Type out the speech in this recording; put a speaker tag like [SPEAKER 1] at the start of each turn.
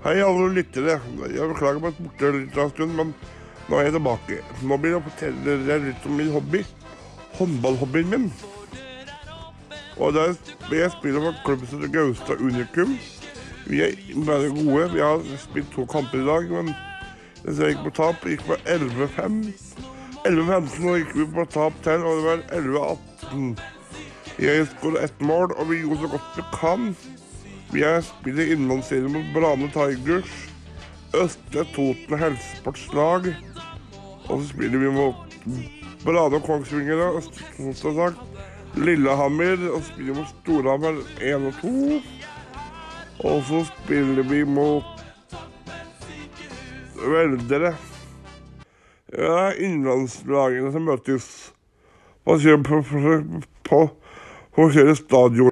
[SPEAKER 1] Hei, alle lyttere. Jeg beklager meg borte litt av en stund, men nå er jeg tilbake. Nå blir jeg fortelle dere litt om min hobby. Håndballhobbyen min. Og der jeg spiller for klubben Gaustad Unikum. Vi er bare gode. Vi har spilt to kamper i dag, men det gikk på tap. Gikk på 11-5. 11-15, og gikk vi på tap til, og det var 11-18. Jeg skåret ett mål, og vi gjorde så godt vi kan. Er spiller innlandsserie mot Brane Tigers, Østre Toten helsesportslag. Og så spiller vi mot Brane Kongsvinger, Østre Toten. Lillehammer, og spiller mot Storhamar 1 og 2. Og så spiller vi mot Veldere. Det er innlandslagene som møtes på, på, på, på forskjellige stadioner.